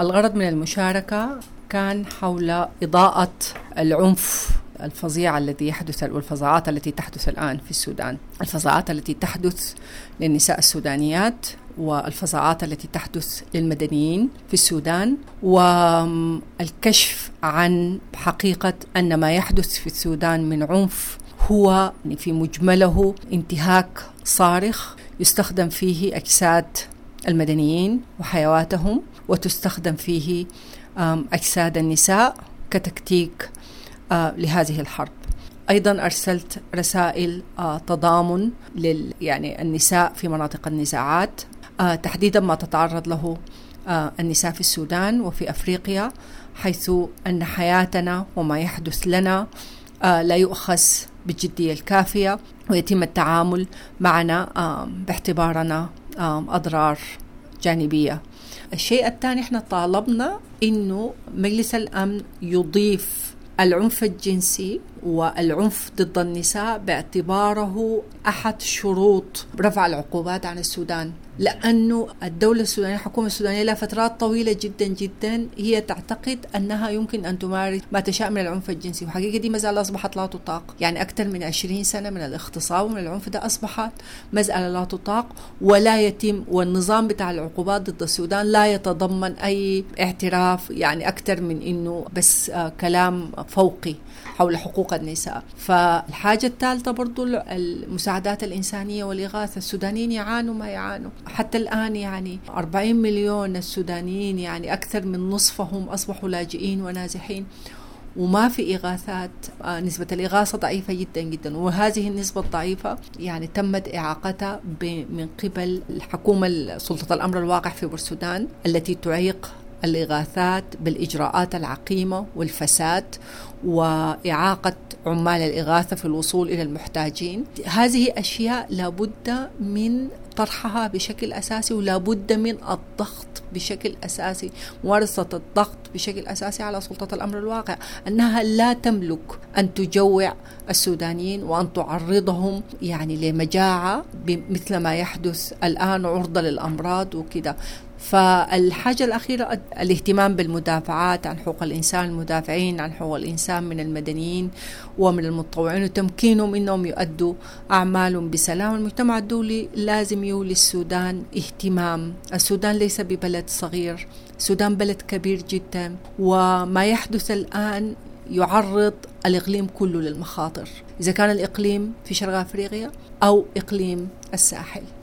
الغرض من المشاركة كان حول إضاءة العنف الفظيع الذي يحدث والفظاعات التي تحدث الآن في السودان. الفظاعات التي تحدث للنساء السودانيات والفظاعات التي تحدث للمدنيين في السودان والكشف عن حقيقة أن ما يحدث في السودان من عنف هو في مجمله انتهاك صارخ يستخدم فيه أجساد المدنيين وحيواتهم وتستخدم فيه أجساد النساء كتكتيك لهذه الحرب. أيضا أرسلت رسائل تضامن لل يعني النساء في مناطق النزاعات تحديدا ما تتعرض له النساء في السودان وفي أفريقيا حيث أن حياتنا وما يحدث لنا لا يؤخذ بالجدية الكافية ويتم التعامل معنا باعتبارنا أضرار. جانبية. الشيء الثاني إحنا طالبنا إنه مجلس الأمن يضيف العنف الجنسي والعنف ضد النساء باعتباره أحد شروط رفع العقوبات عن السودان لأنه الدولة السودانية الحكومة السودانية لها فترات طويلة جدا جدا هي تعتقد أنها يمكن أن تمارس ما تشاء من العنف الجنسي وحقيقة دي مساله أصبحت لا تطاق. يعني أكثر من 20 سنة من الاغتصاب ومن العنف ده أصبحت مساله لا تطاق ولا يتم والنظام بتاع العقوبات ضد السودان لا يتضمن أي اعتراف. يعني أكثر من إنه بس كلام فوقي حول حقوق النساء فالحاجة الثالثة برضو المساعدات الإنسانية والإغاثة. السودانيين يعانوا ما يعانوا. حتى الآن يعني 40 مليون السودانيين يعني أكثر من نصفهم أصبحوا لاجئين ونازحين. وما في إغاثات آه نسبة الإغاثة ضعيفة جدا جدا. وهذه النسبة الضعيفة يعني تمت إعاقتها من قبل الحكومة سلطة الأمر الواقع في بورسودان التي تعيق الإغاثات بالإجراءات العقيمة والفساد وإعاقة عمال الإغاثة في الوصول إلى المحتاجين. هذه أشياء لابد من طرحها بشكل أساسي ولابد من الضغط بشكل أساسي ممارسة الضغط بشكل أساسي على سلطة الأمر الواقع أنها لا تملك أن تجوع السودانيين وأن تعرضهم يعني لمجاعة مثل ما يحدث الآن عرضة للأمراض وكذا. فالحاجة الأخيرة الاهتمام بالمدافعات عن حقوق الإنسان المدافعين عن حقوق الإنسان من المدنيين ومن المتطوعين وتمكينهم أنهم يؤدوا أعمالهم بسلام. المجتمع الدولي لازم يولي السودان اهتمام. السودان ليس ببلد صغير السودان بلد كبير جدا وما يحدث الآن يعرض الإقليم كله للمخاطر إذا كان الإقليم في شرق أفريقيا أو إقليم الساحل.